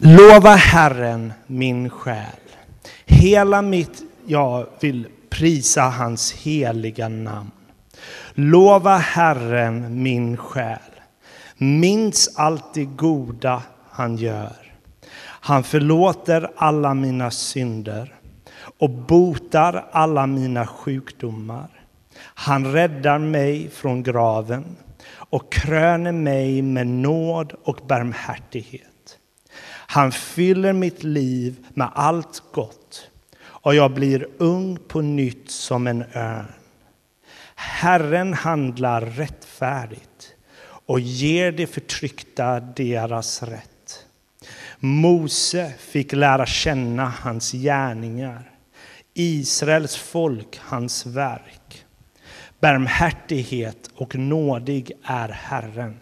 Lova Herren min själ. Hela mitt jag vill prisa hans heliga namn. Lova Herren min själ. Minns allt det goda han gör. Han förlåter alla mina synder och botar alla mina sjukdomar. Han räddar mig från graven och kröner mig med nåd och barmhärtighet. Han fyller mitt liv med allt gott och jag blir ung på nytt som en örn. Herren handlar rättfärdigt och ger de förtryckta deras rätt. Mose fick lära känna hans gärningar, Israels folk hans verk. Barmhärtighet och nådig är Herren,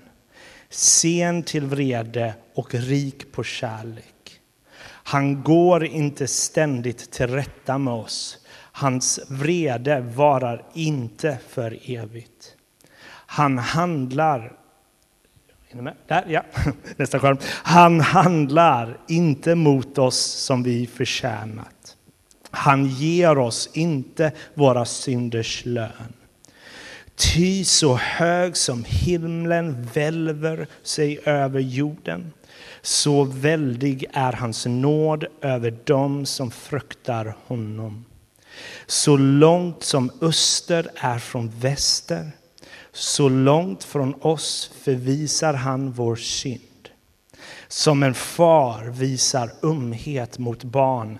sen till vrede och rik på kärlek. Han går inte ständigt till rätta med oss. Hans vrede varar inte för evigt. Han handlar där, ja. Nästa skärm. Han handlar inte mot oss som vi förtjänat. Han ger oss inte våra synders lön. Ty så hög som himlen välver sig över jorden, så väldig är hans nåd över dem som fruktar honom. Så långt som öster är från väster, så långt från oss förvisar han vår synd. Som en far visar umhet mot barnen,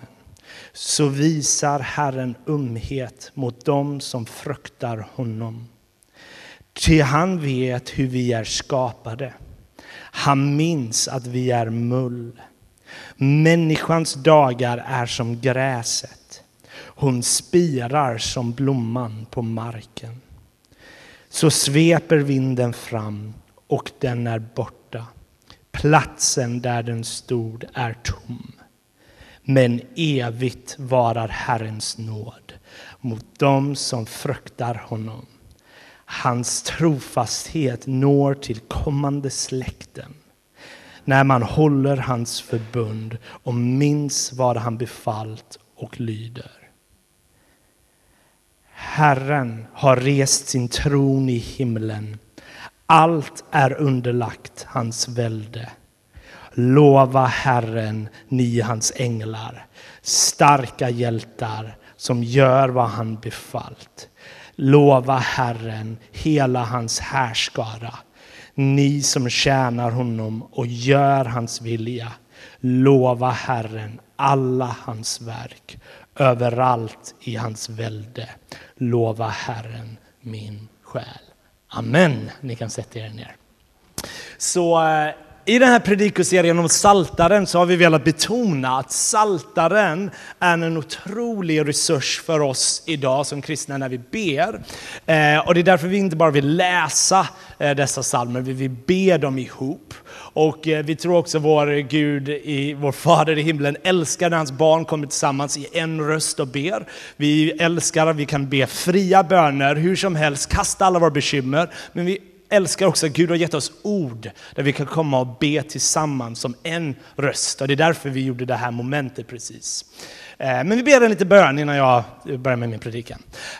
så visar Herren umhet mot dem som fruktar honom. Ty han vet hur vi är skapade. Han minns att vi är mull. Människans dagar är som gräset. Hon spirar som blomman på marken. Så sveper vinden fram och den är borta. Platsen där den stod är tom. Men evigt varar Herrens nåd mot dem som fruktar honom. Hans trofasthet når till kommande släkten när man håller hans förbund och minns vad han befallt och lyder. Herren har rest sin tron i himlen. Allt är underlagt hans välde. Lova Herren, ni hans änglar, starka hjältar som gör vad han befallt. Lova Herren, hela hans härskara, ni som tjänar honom och gör hans vilja. Lova Herren, alla hans verk, överallt i hans välde. Lova Herren, min själ. Amen. Ni kan sätta er ner. Så eh, i den här predikoserien om saltaren så har vi velat betona att saltaren är en otrolig resurs för oss idag som kristna när vi ber. Eh, och det är därför vi inte bara vill läsa eh, dessa salmer, vi vill be dem ihop. Och eh, vi tror också vår Gud, i, vår Fader i himlen, älskar när hans barn kommer tillsammans i en röst och ber. Vi älskar att vi kan be fria böner hur som helst, kasta alla våra bekymmer. Men vi älskar också att Gud har gett oss ord där vi kan komma och be tillsammans som en röst. Och det är därför vi gjorde det här momentet precis. Eh, men vi ber en liten bön innan jag börjar med min predikan.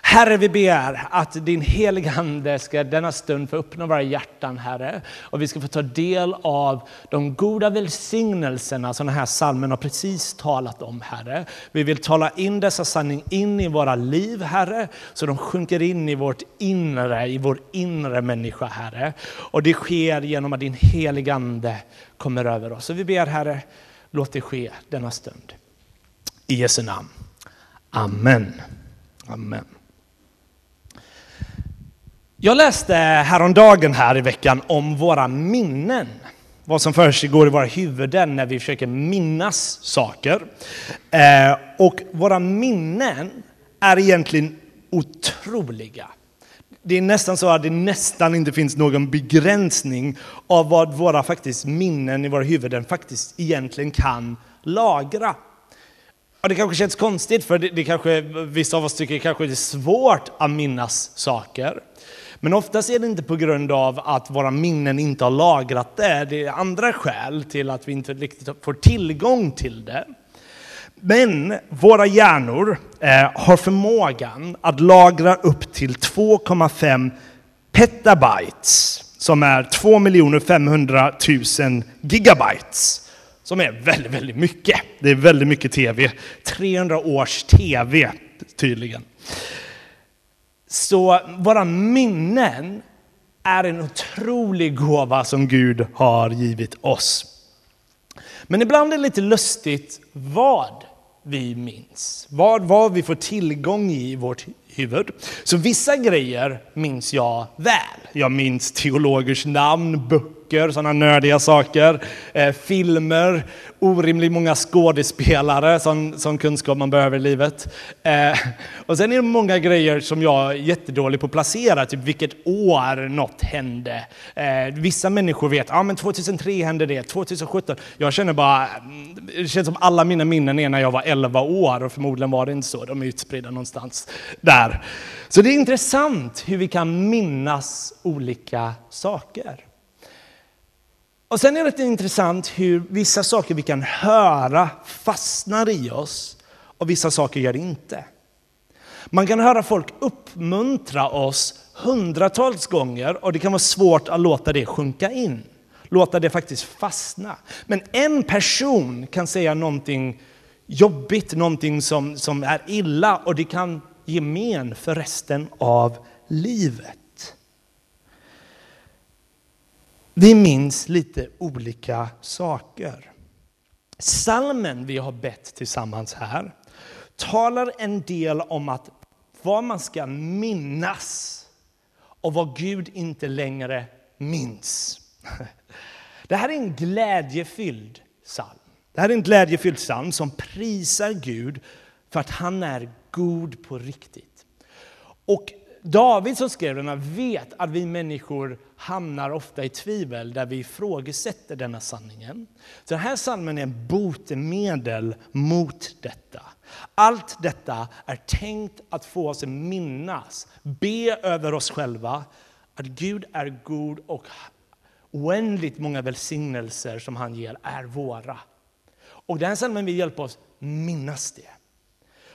Herre, vi ber att din heliga Ande ska denna stund få öppna våra hjärtan, Herre. Och vi ska få ta del av de goda välsignelserna som den här salmen har precis talat om, Herre. Vi vill tala in dessa sanning in i våra liv, Herre, så de sjunker in i vårt inre, i vår inre människa, Herre. Och det sker genom att din heliga Ande kommer över oss. Så vi ber, Herre, låt det ske denna stund. I Jesu namn. Amen. Amen. Jag läste häromdagen här i veckan om våra minnen. Vad som försiggår i våra huvuden när vi försöker minnas saker. Eh, och våra minnen är egentligen otroliga. Det är nästan så att det nästan inte finns någon begränsning av vad våra faktiskt minnen i våra huvuden faktiskt egentligen kan lagra. Och det kanske känns konstigt, för det, det kanske, vissa av oss tycker kanske det är svårt att minnas saker. Men oftast är det inte på grund av att våra minnen inte har lagrat det. Det är andra skäl till att vi inte riktigt får tillgång till det. Men våra hjärnor eh, har förmågan att lagra upp till 2,5 petabytes, som är 2 500 000 gigabytes. Som är väldigt, väldigt mycket. Det är väldigt mycket tv. 300 års tv, tydligen. Så våra minnen är en otrolig gåva som Gud har givit oss. Men ibland är det lite lustigt vad vi minns. Vad, vad vi får tillgång i i vårt huvud. Så vissa grejer minns jag väl. Jag minns teologers namn, böcker, sådana nördiga saker, eh, filmer, orimligt många skådespelare, sån, sån kunskap man behöver i livet. Eh, och sen är det många grejer som jag är jättedålig på att placera, typ vilket år något hände. Eh, vissa människor vet, ja ah, men 2003 hände det, 2017. Jag känner bara, mm, det känns som alla mina minnen är när jag var 11 år och förmodligen var det inte så, de är utspridda någonstans där. Så det är intressant hur vi kan minnas olika saker. Och sen är det intressant hur vissa saker vi kan höra fastnar i oss och vissa saker gör det inte. Man kan höra folk uppmuntra oss hundratals gånger och det kan vara svårt att låta det sjunka in. Låta det faktiskt fastna. Men en person kan säga någonting jobbigt, någonting som, som är illa och det kan ge men för resten av livet. Vi minns lite olika saker. Salmen vi har bett tillsammans här talar en del om att vad man ska minnas och vad Gud inte längre minns. Det här är en glädjefylld psalm. Det här är en glädjefylld psalm som prisar Gud för att han är god på riktigt. Och David som skrev den vet att vi människor hamnar ofta i tvivel där vi ifrågasätter denna sanningen. Så den här salmen är en botemedel mot detta. Allt detta är tänkt att få oss att minnas, be över oss själva, att Gud är god och oändligt många välsignelser som han ger är våra. Och den här salmen vill hjälpa oss minnas det.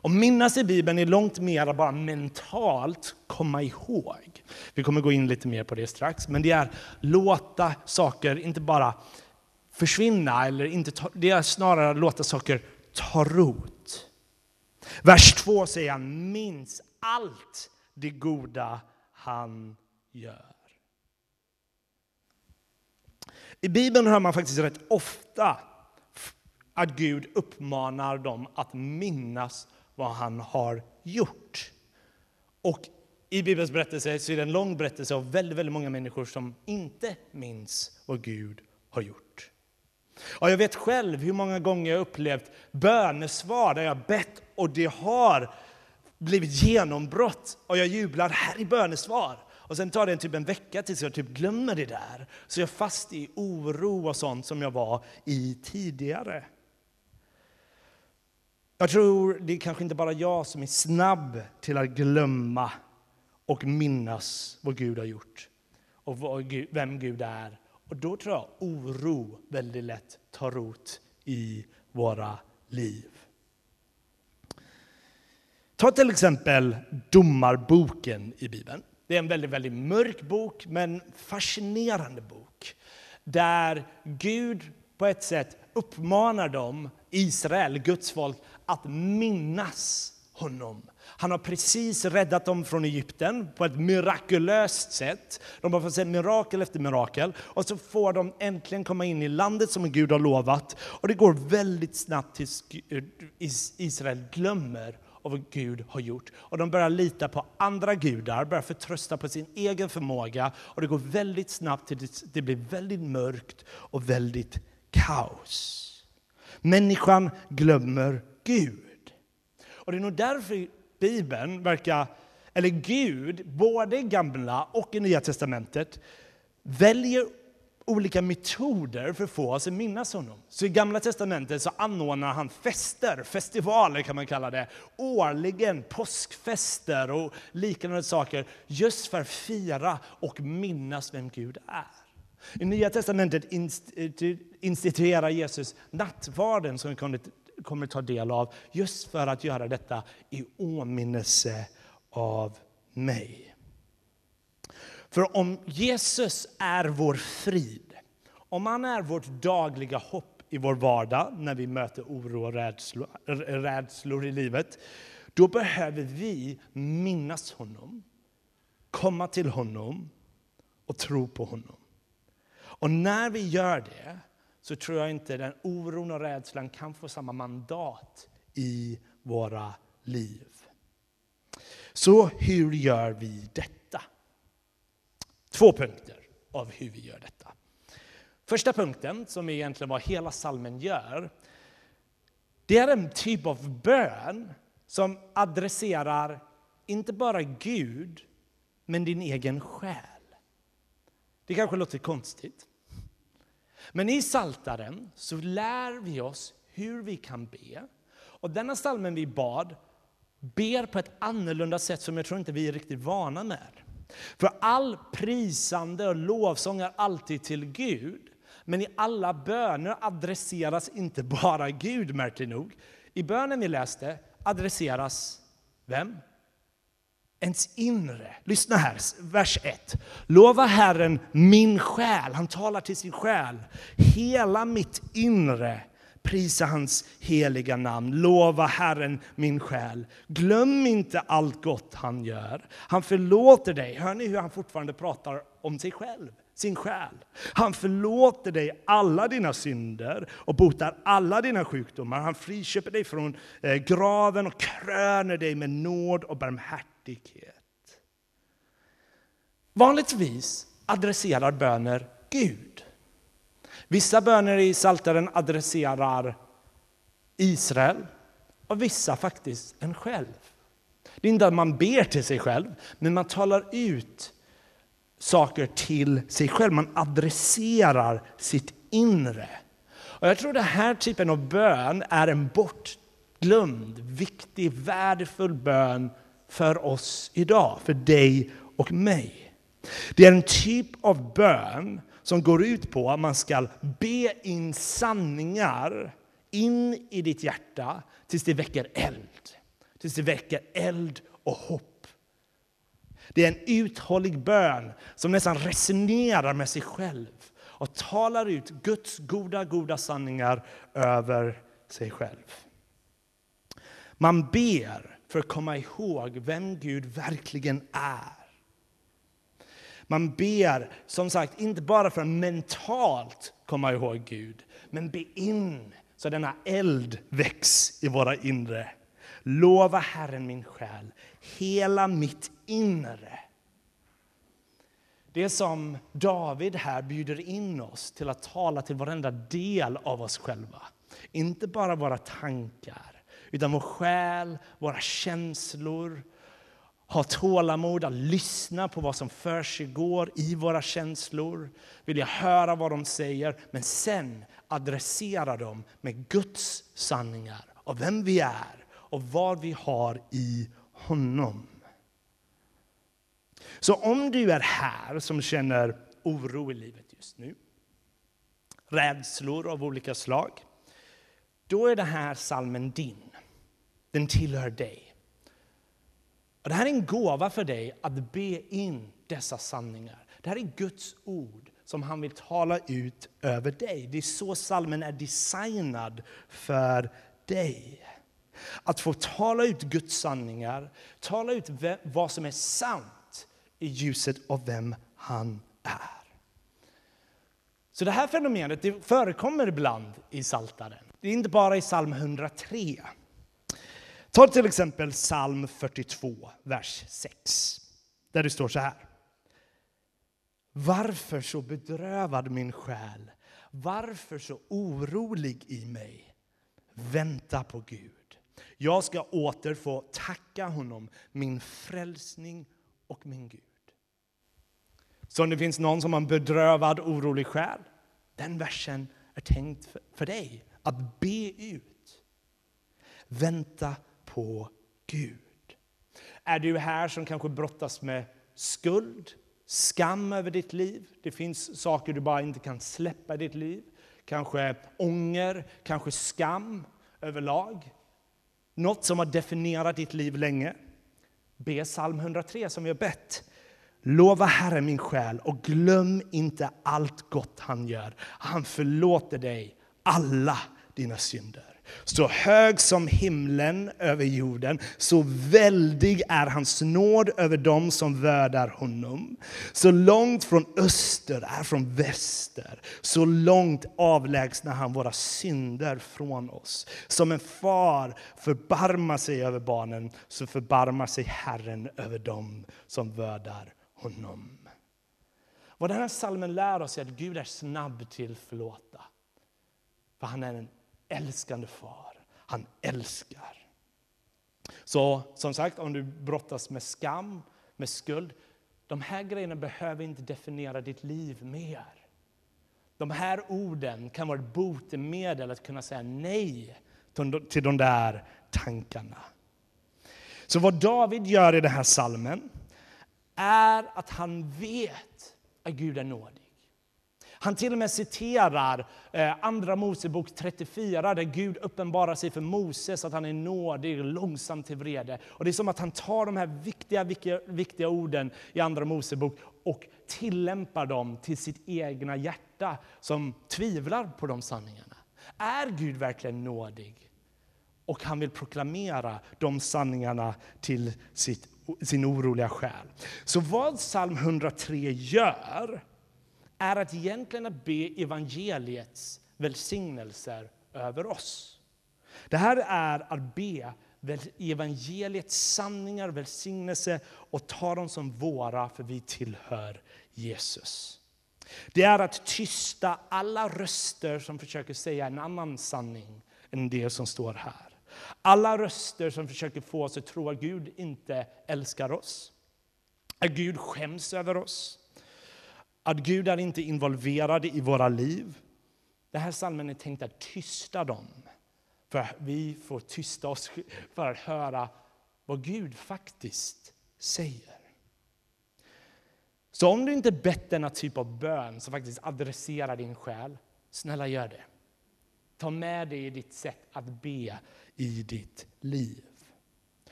Och minnas i Bibeln är långt mer bara mentalt komma ihåg. Vi kommer gå in lite mer på det strax. Men det är låta saker inte bara försvinna, eller inte ta, det är snarare låta saker ta rot. Vers 2 säger han, minns allt det goda han gör. I Bibeln hör man faktiskt rätt ofta att Gud uppmanar dem att minnas vad han har gjort. Och i Bibelns berättelse så är det en lång berättelse av väldigt, väldigt många människor som inte minns vad Gud har gjort. Ja, jag vet själv hur många gånger jag upplevt bönesvar där jag bett och det har blivit genombrott och jag jublar här i bönesvar. Och sen tar det typ en vecka tills jag typ glömmer det där. Så jag är fast i oro och sånt som jag var i tidigare. Jag tror det är kanske inte bara jag som är snabb till att glömma och minnas vad Gud har gjort och vem Gud är. Och då tror jag oro väldigt lätt tar rot i våra liv. Ta till exempel Domarboken i Bibeln. Det är en väldigt, väldigt mörk bok, men fascinerande bok. Där Gud på ett sätt uppmanar dem, Israel, Guds folk, att minnas honom. Han har precis räddat dem från Egypten på ett mirakulöst sätt. De har fått se mirakel efter mirakel. Och så får de äntligen komma in i landet som Gud har lovat. Och det går väldigt snabbt tills eh, Israel glömmer av vad Gud har gjort. Och de börjar lita på andra gudar, börjar förtrösta på sin egen förmåga. Och det går väldigt snabbt tills det blir väldigt mörkt och väldigt kaos. Människan glömmer Gud. Och det är nog därför Bibeln verkar, eller Gud, både i Gamla och i Nya Testamentet väljer olika metoder för att få oss att minnas honom. Så i Gamla Testamentet så anordnar han fester, festivaler kan man kalla det, årligen, påskfester och liknande saker, just för att fira och minnas vem Gud är. I Nya Testamentet instituerar Jesus nattvarden som vi kommer ta del av, just för att göra detta i åminnelse av mig. För om Jesus är vår frid, om han är vårt dagliga hopp i vår vardag när vi möter oro och rädslor, rädslor i livet, då behöver vi minnas honom, komma till honom och tro på honom. Och när vi gör det så tror jag inte den oron och rädslan kan få samma mandat i våra liv. Så hur gör vi detta? Två punkter av hur vi gör detta. Första punkten, som egentligen vad hela salmen gör, det är en typ av bön som adresserar inte bara Gud, men din egen själ. Det kanske låter konstigt. Men i Saltaren så lär vi oss hur vi kan be. Och denna salmen vi bad ber på ett annorlunda sätt som jag tror inte vi är riktigt vana med. För all prisande och lovsång är alltid till Gud. Men i alla böner adresseras inte bara Gud, märkligt nog. I bönen vi läste adresseras vem? Ens inre. Lyssna här, vers 1. Lova Herren min själ. Han talar till sin själ. Hela mitt inre Prisa hans heliga namn. Lova Herren min själ. Glöm inte allt gott han gör. Han förlåter dig. Hör ni hur han fortfarande pratar om sig själv? Sin själ. Han förlåter dig alla dina synder och botar alla dina sjukdomar. Han friköper dig från eh, graven och kröner dig med nåd och barmhärtighet. Vanligtvis adresserar böner Gud. Vissa böner i Psaltaren adresserar Israel och vissa faktiskt en själv. Det är inte att man ber till sig själv, men man talar ut saker till sig själv. Man adresserar sitt inre. Och jag tror den här typen av bön är en bortglömd, viktig, värdefull bön för oss idag, för dig och mig. Det är en typ av bön som går ut på att man ska be in sanningar in i ditt hjärta tills det väcker eld. Tills det väcker eld och hopp. Det är en uthållig bön som nästan resonerar med sig själv och talar ut Guds goda, goda sanningar över sig själv. Man ber för att komma ihåg vem Gud verkligen är. Man ber som sagt inte bara för att mentalt komma ihåg Gud, men be in så denna eld väcks i våra inre. Lova Herren min själ, hela mitt inre. Det är som David här bjuder in oss till att tala till varenda del av oss själva. Inte bara våra tankar, utan vår själ, våra känslor, ha tålamod att lyssna på vad som för sig går i våra känslor, vilja höra vad de säger, men sen adressera dem med Guds sanningar och vem vi är och vad vi har i honom. Så om du är här som känner oro i livet just nu, rädslor av olika slag, då är den här salmen din. Den tillhör dig. Och det här är en gåva för dig att be in dessa sanningar. Det här är Guds ord som han vill tala ut över dig. Det är så salmen är designad för dig. Att få tala ut Guds sanningar, tala ut vad som är sant i ljuset av vem han är. Så det här fenomenet det förekommer ibland i Saltaren. Det är inte bara i psalm 103. Ta till exempel psalm 42, vers 6. Där det står så här. Varför så bedrövad min själ? Varför så orolig i mig? Vänta på Gud. Jag ska åter få tacka honom, min frälsning och min Gud. Så om det finns någon som har en bedrövad, orolig själ, den versen är tänkt för dig att be ut. Vänta på Gud. Är du här som kanske brottas med skuld, skam över ditt liv? Det finns saker du bara inte kan släppa i ditt liv. Kanske ånger, kanske skam överlag. Något som har definierat ditt liv länge. Be psalm 103 som vi har bett. Lova Herren min själ och glöm inte allt gott han gör. Han förlåter dig alla dina synder. Så hög som himlen över jorden, så väldig är hans nåd över dem som värdar honom. Så långt från öster är från väster, så långt avlägsnar han våra synder från oss. Som en far förbarmar sig över barnen, så förbarmar sig Herren över dem som värdar honom. Vad den här salmen lär oss är att Gud är snabb till förlåta. För han är en älskande far. Han älskar. Så som sagt, om du brottas med skam, med skuld, de här grejerna behöver inte definiera ditt liv mer. De här orden kan vara ett botemedel att kunna säga nej till de där tankarna. Så vad David gör i den här salmen är att han vet att Gud är nådig. Han till och med citerar eh, Andra Mosebok 34 där Gud uppenbarar sig för Moses att han är nådig, långsam till vrede. Och det är som att han tar de här viktiga, viktiga, viktiga orden i Andra Mosebok och tillämpar dem till sitt egna hjärta som tvivlar på de sanningarna. Är Gud verkligen nådig? Och han vill proklamera de sanningarna till sitt, sin oroliga själ. Så vad psalm 103 gör är att egentligen att be evangeliets välsignelser över oss. Det här är att be evangeliets sanningar, välsignelse och ta dem som våra, för vi tillhör Jesus. Det är att tysta alla röster som försöker säga en annan sanning än det som står här. Alla röster som försöker få oss att tro att Gud inte älskar oss, att Gud skäms över oss, att Gud är inte involverad i våra liv. Den här salmen är tänkt att tysta dem. För vi får tysta oss för att höra vad Gud faktiskt säger. Så om du inte bett denna typ av bön som faktiskt adresserar din själ, snälla gör det. Ta med det i ditt sätt att be i ditt liv.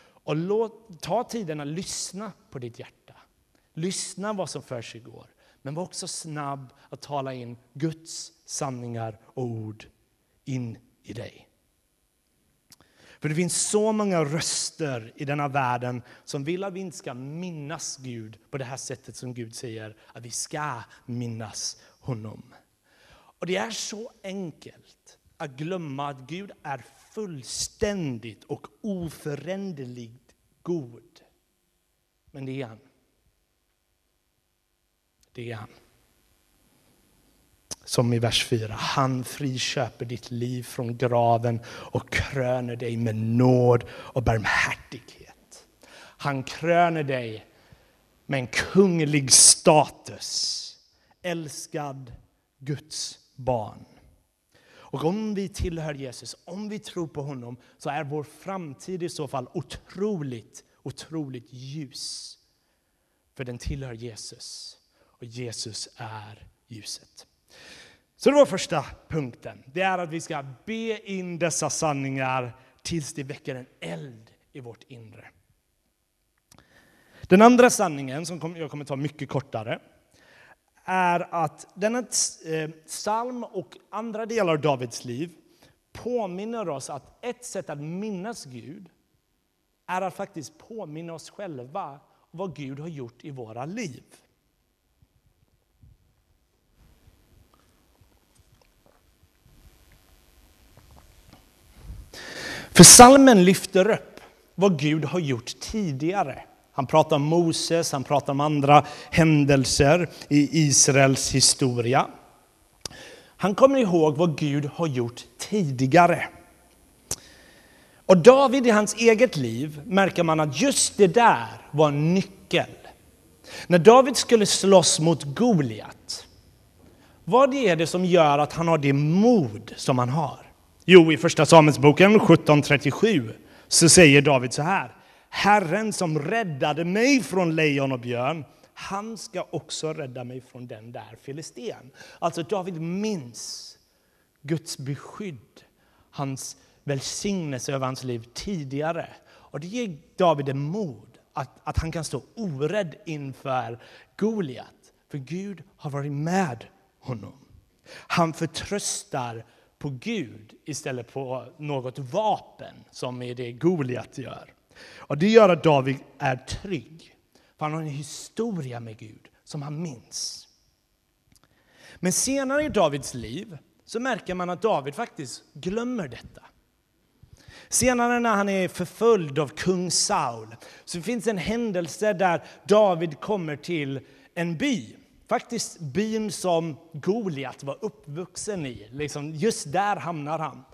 Och låt, ta tiden att lyssna på ditt hjärta. Lyssna vad som för sig går. Men var också snabb att tala in Guds sanningar och ord in i dig. För det finns så många röster i denna världen som vill att vi inte ska minnas Gud på det här sättet som Gud säger att vi ska minnas honom. Och det är så enkelt att glömma att Gud är fullständigt och oföränderligt god. Men det är han. Det är han. Som i vers 4. Han friköper ditt liv från graven och kröner dig med nåd och barmhärtighet. Han kröner dig med en kunglig status. Älskad Guds barn. Och om vi tillhör Jesus, om vi tror på honom, så är vår framtid i så fall otroligt, otroligt ljus. För den tillhör Jesus och Jesus är ljuset. Så det var första punkten. Det är att vi ska be in dessa sanningar tills det väcker en eld i vårt inre. Den andra sanningen, som jag kommer ta mycket kortare, är att denna eh, psalm och andra delar av Davids liv påminner oss att ett sätt att minnas Gud är att faktiskt påminna oss själva vad Gud har gjort i våra liv. För salmen lyfter upp vad Gud har gjort tidigare. Han pratar om Moses, han pratar om andra händelser i Israels historia. Han kommer ihåg vad Gud har gjort tidigare. Och David i hans eget liv märker man att just det där var en nyckel. När David skulle slåss mot Goliat, vad är det som gör att han har det mod som han har? Jo, i Första Samuelsboken 17.37 så säger David så här. Herren som räddade mig från lejon och björn, han ska också rädda mig från den där filisten. Alltså David minns Guds beskydd, hans välsignelse över hans liv tidigare. Och det ger David en mod att, att han kan stå orädd inför Goliat. För Gud har varit med honom. Han förtröstar på Gud istället på något vapen som är det Goliat gör. Och det gör att David är trygg. För han har en historia med Gud som han minns. Men senare i Davids liv så märker man att David faktiskt glömmer detta. Senare när han är förföljd av kung Saul så finns en händelse där David kommer till en by. Faktiskt byn som Goliat var uppvuxen i. Liksom just där hamnar han.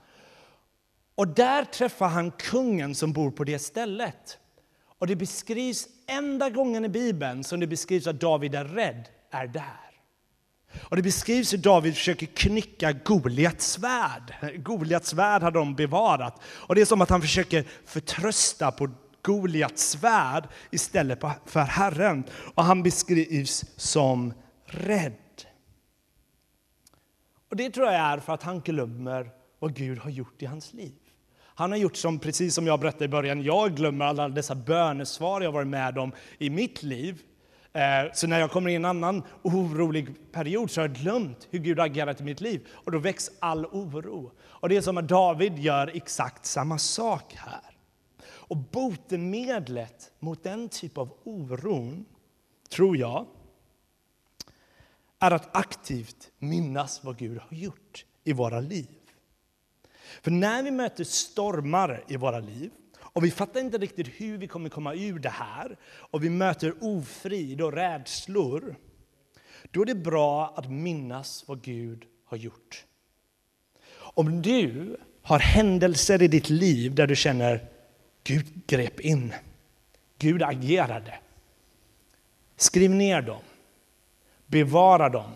Och där träffar han kungen som bor på det stället. Och det beskrivs, enda gången i Bibeln som det beskrivs att David är rädd, är där. Och det beskrivs hur David försöker knycka Goliats svärd. Goliats svärd har de bevarat. Och det är som att han försöker förtrösta på Goliats svärd istället för Herren. Och han beskrivs som rädd. Och det tror jag är för att han glömmer vad Gud har gjort i hans liv. Han har gjort som, precis som jag berättade i början, jag glömmer alla dessa bönesvar jag varit med om i mitt liv. Eh, så när jag kommer in i en annan orolig period så har jag glömt hur Gud har agerat i mitt liv. Och då väcks all oro. Och det är som att David gör exakt samma sak här. Och botemedlet mot den typ av oron, tror jag, är att aktivt minnas vad Gud har gjort i våra liv. För när vi möter stormar i våra liv och vi fattar inte riktigt hur vi kommer komma ur det här och vi möter ofrid och rädslor, då är det bra att minnas vad Gud har gjort. Om du har händelser i ditt liv där du känner Gud grep in, Gud agerade. Skriv ner dem. Bevara dem.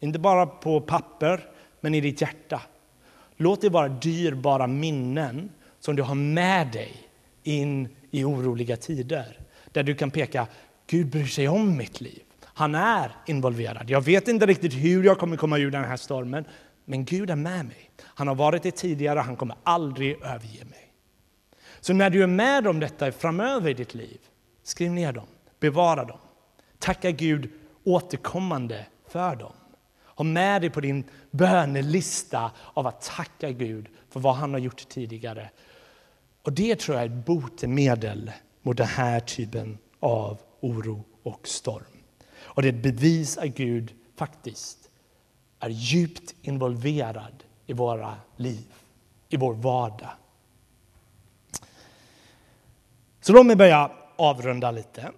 Inte bara på papper, men i ditt hjärta. Låt det vara dyrbara minnen som du har med dig in i oroliga tider. Där du kan peka, Gud bryr sig om mitt liv. Han är involverad. Jag vet inte riktigt hur jag kommer komma ur den här stormen, men Gud är med mig. Han har varit det tidigare, han kommer aldrig överge mig. Så när du är med om detta framöver i ditt liv, skriv ner dem, bevara dem. Tacka Gud återkommande för dem. Ha med dig på din bönelista av att tacka Gud för vad han har gjort tidigare. Och det tror jag är ett botemedel mot den här typen av oro och storm. Och det är ett bevis att Gud faktiskt är djupt involverad i våra liv, i vår vardag. Så låt mig börja avrunda lite.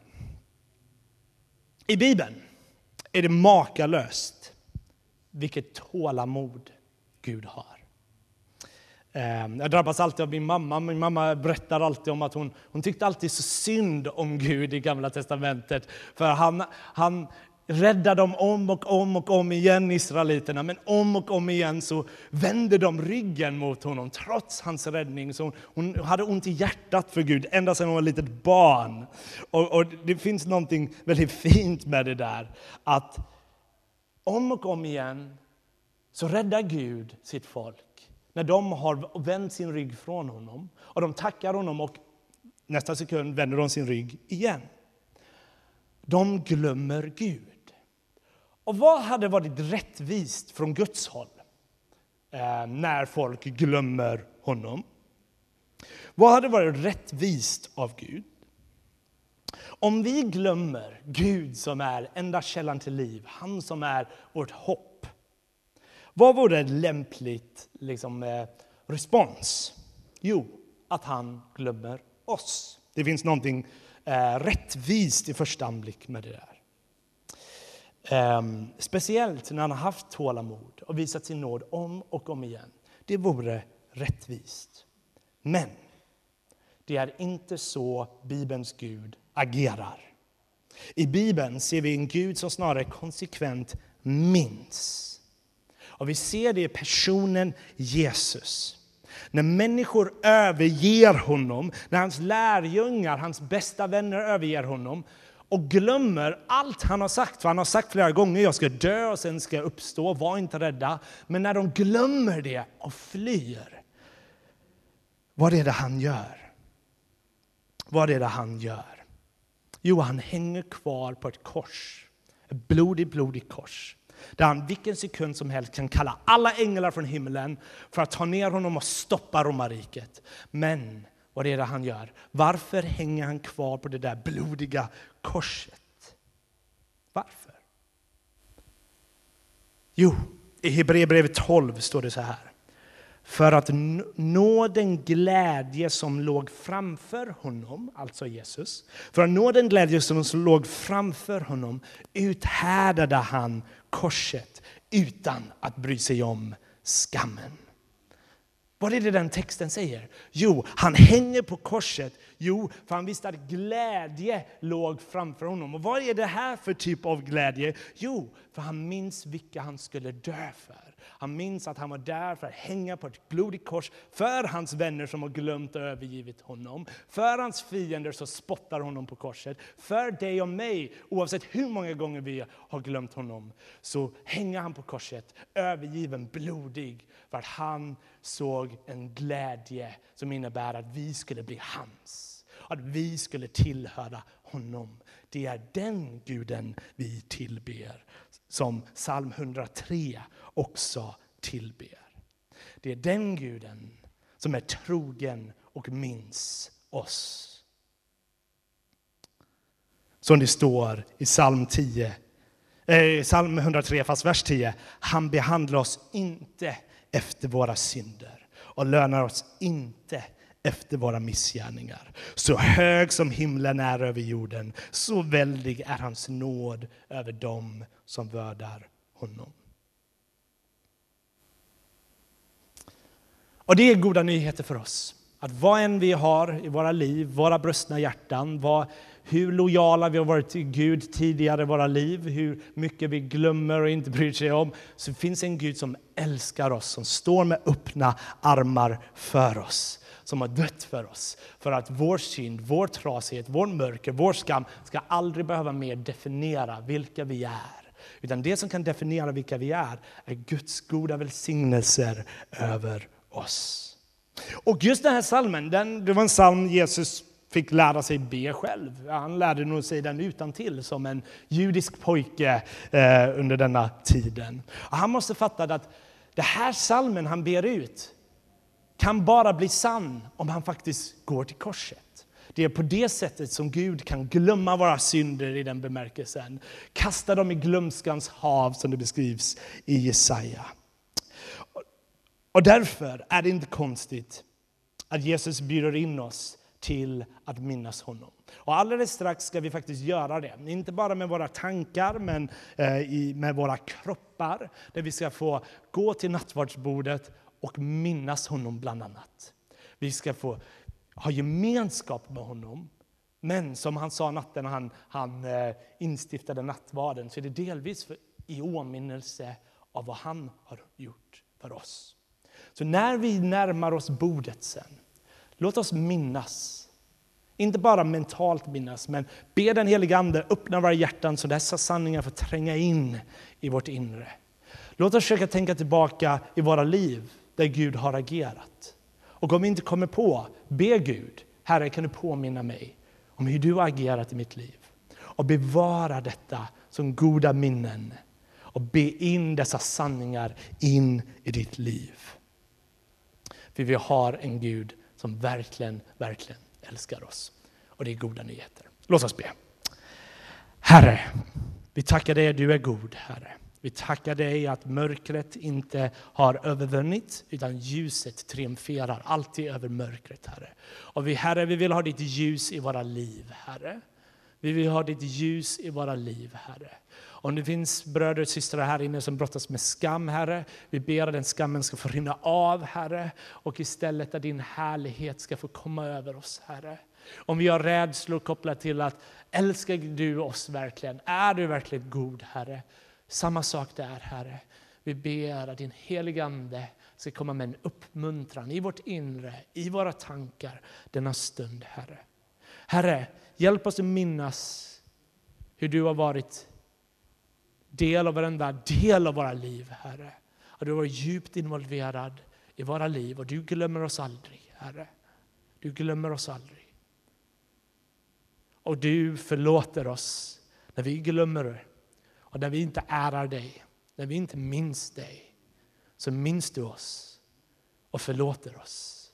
I Bibeln är det makalöst vilket tålamod Gud har. Ehm, jag drabbas alltid av min mamma. Min mamma berättar alltid om att hon, hon tyckte alltid så synd om Gud i Gamla Testamentet. För han, han räddade dem om och om och om igen, israeliterna. Men om och om igen så vände de ryggen mot honom trots hans räddning. Så hon hade ont i hjärtat för Gud ända sedan hon var ett litet barn. Och, och det finns något väldigt fint med det där. Att om och om igen så räddar Gud sitt folk när de har vänt sin rygg från honom och de tackar honom och nästa sekund vänder de sin rygg igen. De glömmer Gud. Och vad hade varit rättvist från Guds håll eh, när folk glömmer honom? Vad hade varit rättvist av Gud? Om vi glömmer Gud som är enda källan till liv, han som är vårt hopp. Vad vore en lämplig liksom, eh, respons? Jo, att han glömmer oss. Det finns någonting eh, rättvist i första anblick med det där. Um, speciellt när han har haft tålamod och visat sin nåd om och om igen. Det vore rättvist. Men det är inte så Bibelns Gud agerar. I Bibeln ser vi en Gud som snarare konsekvent minns. Och vi ser det i personen Jesus. När människor överger honom, när hans lärjungar, hans bästa vänner överger honom och glömmer allt han har sagt. För han har sagt flera gånger, jag ska dö och sen ska jag uppstå, var inte rädda. Men när de glömmer det och flyr, vad är det han gör? Vad är det han gör? Jo, han hänger kvar på ett kors. Ett blodigt, blodigt kors. Där han vilken sekund som helst kan kalla alla änglar från himlen för att ta ner honom och stoppa romarriket. Men vad är det han gör? Varför hänger han kvar på det där blodiga korset? Varför? Jo, i Hebreerbrevet 12 står det så här. För att nå den glädje som låg framför honom, alltså Jesus. För att nå den glädje som låg framför honom uthärdade han korset utan att bry sig om skammen. Vad är det den texten säger? Jo, han hänger på korset. Jo, för han visste att glädje låg framför honom. Och vad är det här för typ av glädje? Jo, för han minns vilka han skulle dö för. Han minns att han var där för att hänga på ett blodigt kors för hans vänner som har glömt och övergivit honom. För hans fiender som spottar honom på korset. För dig och mig, oavsett hur många gånger vi har glömt honom, så hänger han på korset, övergiven, blodig, för att han såg en glädje som innebär att vi skulle bli hans. Att vi skulle tillhöra honom. Det är den guden vi tillber, som psalm 103 också tillber. Det är den guden som är trogen och minns oss. Som det står i psalm 10, eh, psalm 103, fast vers 10. Han behandlar oss inte efter våra synder och lönar oss inte efter våra missgärningar. Så hög som himlen är över jorden, så väldig är hans nåd över dem som vördar honom. Och det är goda nyheter för oss. Att vad än vi har i våra liv, våra brustna hjärtan, vad, hur lojala vi har varit till Gud tidigare i våra liv, hur mycket vi glömmer och inte bryr sig om, så finns en Gud som älskar oss, som står med öppna armar för oss som har dött för oss. För att vår synd, vår trasighet, vår mörker, vår skam ska aldrig behöva mer definiera vilka vi är. Utan det som kan definiera vilka vi är, är Guds goda välsignelser över oss. Och just den här salmen, den, det var en psalm Jesus fick lära sig be själv. Han lärde nog sig den utan till som en judisk pojke eh, under denna tiden. Och han måste fatta att det här salmen han ber ut kan bara bli sann om han faktiskt går till korset. Det är på det sättet som Gud kan glömma våra synder i den bemärkelsen. Kasta dem i glömskans hav som det beskrivs i Jesaja. Och därför är det inte konstigt att Jesus bjuder in oss till att minnas honom. Och alldeles strax ska vi faktiskt göra det. Inte bara med våra tankar, men eh, med våra kroppar. Där vi ska få gå till nattvardsbordet och minnas honom bland annat. Vi ska få ha gemenskap med honom. Men som han sa natten han, han eh, instiftade nattvarden så är det delvis för, i åminnelse av vad han har gjort för oss. Så när vi närmar oss bordet sen, låt oss minnas. Inte bara mentalt minnas, men be den helige Ande öppna våra hjärtan så dessa sanningar får tränga in i vårt inre. Låt oss försöka tänka tillbaka i våra liv där Gud har agerat. Och om vi inte kommer på, be Gud, Herre kan du påminna mig om hur du har agerat i mitt liv. Och bevara detta som goda minnen och be in dessa sanningar in i ditt liv. För vi har en Gud som verkligen, verkligen älskar oss. Och det är goda nyheter. Låt oss be. Herre, vi tackar dig att du är god, Herre. Vi tackar dig att mörkret inte har övervunnit, utan ljuset triumferar alltid över mörkret, Herre. Och vi, Herre, vi vill ha ditt ljus i våra liv, Herre. Vi vill ha ditt ljus i våra liv, Herre. Om det finns bröder och systrar här inne som brottas med skam, Herre, vi ber att den skammen ska få rinna av, Herre, och istället att din härlighet ska få komma över oss, Herre. Om vi har rädslor kopplat till att älskar du oss verkligen? Är du verkligen god, Herre? Samma sak där, Herre. Vi ber att din heliga Ande ska komma med en uppmuntran i vårt inre, i våra tankar denna stund, Herre. Herre, hjälp oss att minnas hur du har varit del av varenda del av våra liv, Herre. Att du har varit djupt involverad i våra liv och du glömmer oss aldrig, Herre. Du glömmer oss aldrig. Och du förlåter oss när vi glömmer och när vi inte ärar dig, när vi inte minns dig. Så minns du oss och förlåter oss.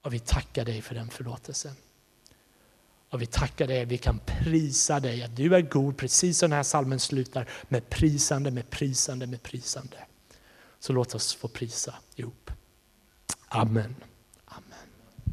Och vi tackar dig för den förlåtelsen. Och vi tackar dig, vi kan prisa dig att du är god, precis som den här salmen slutar med prisande, med prisande, med prisande. Så låt oss få prisa ihop. Amen.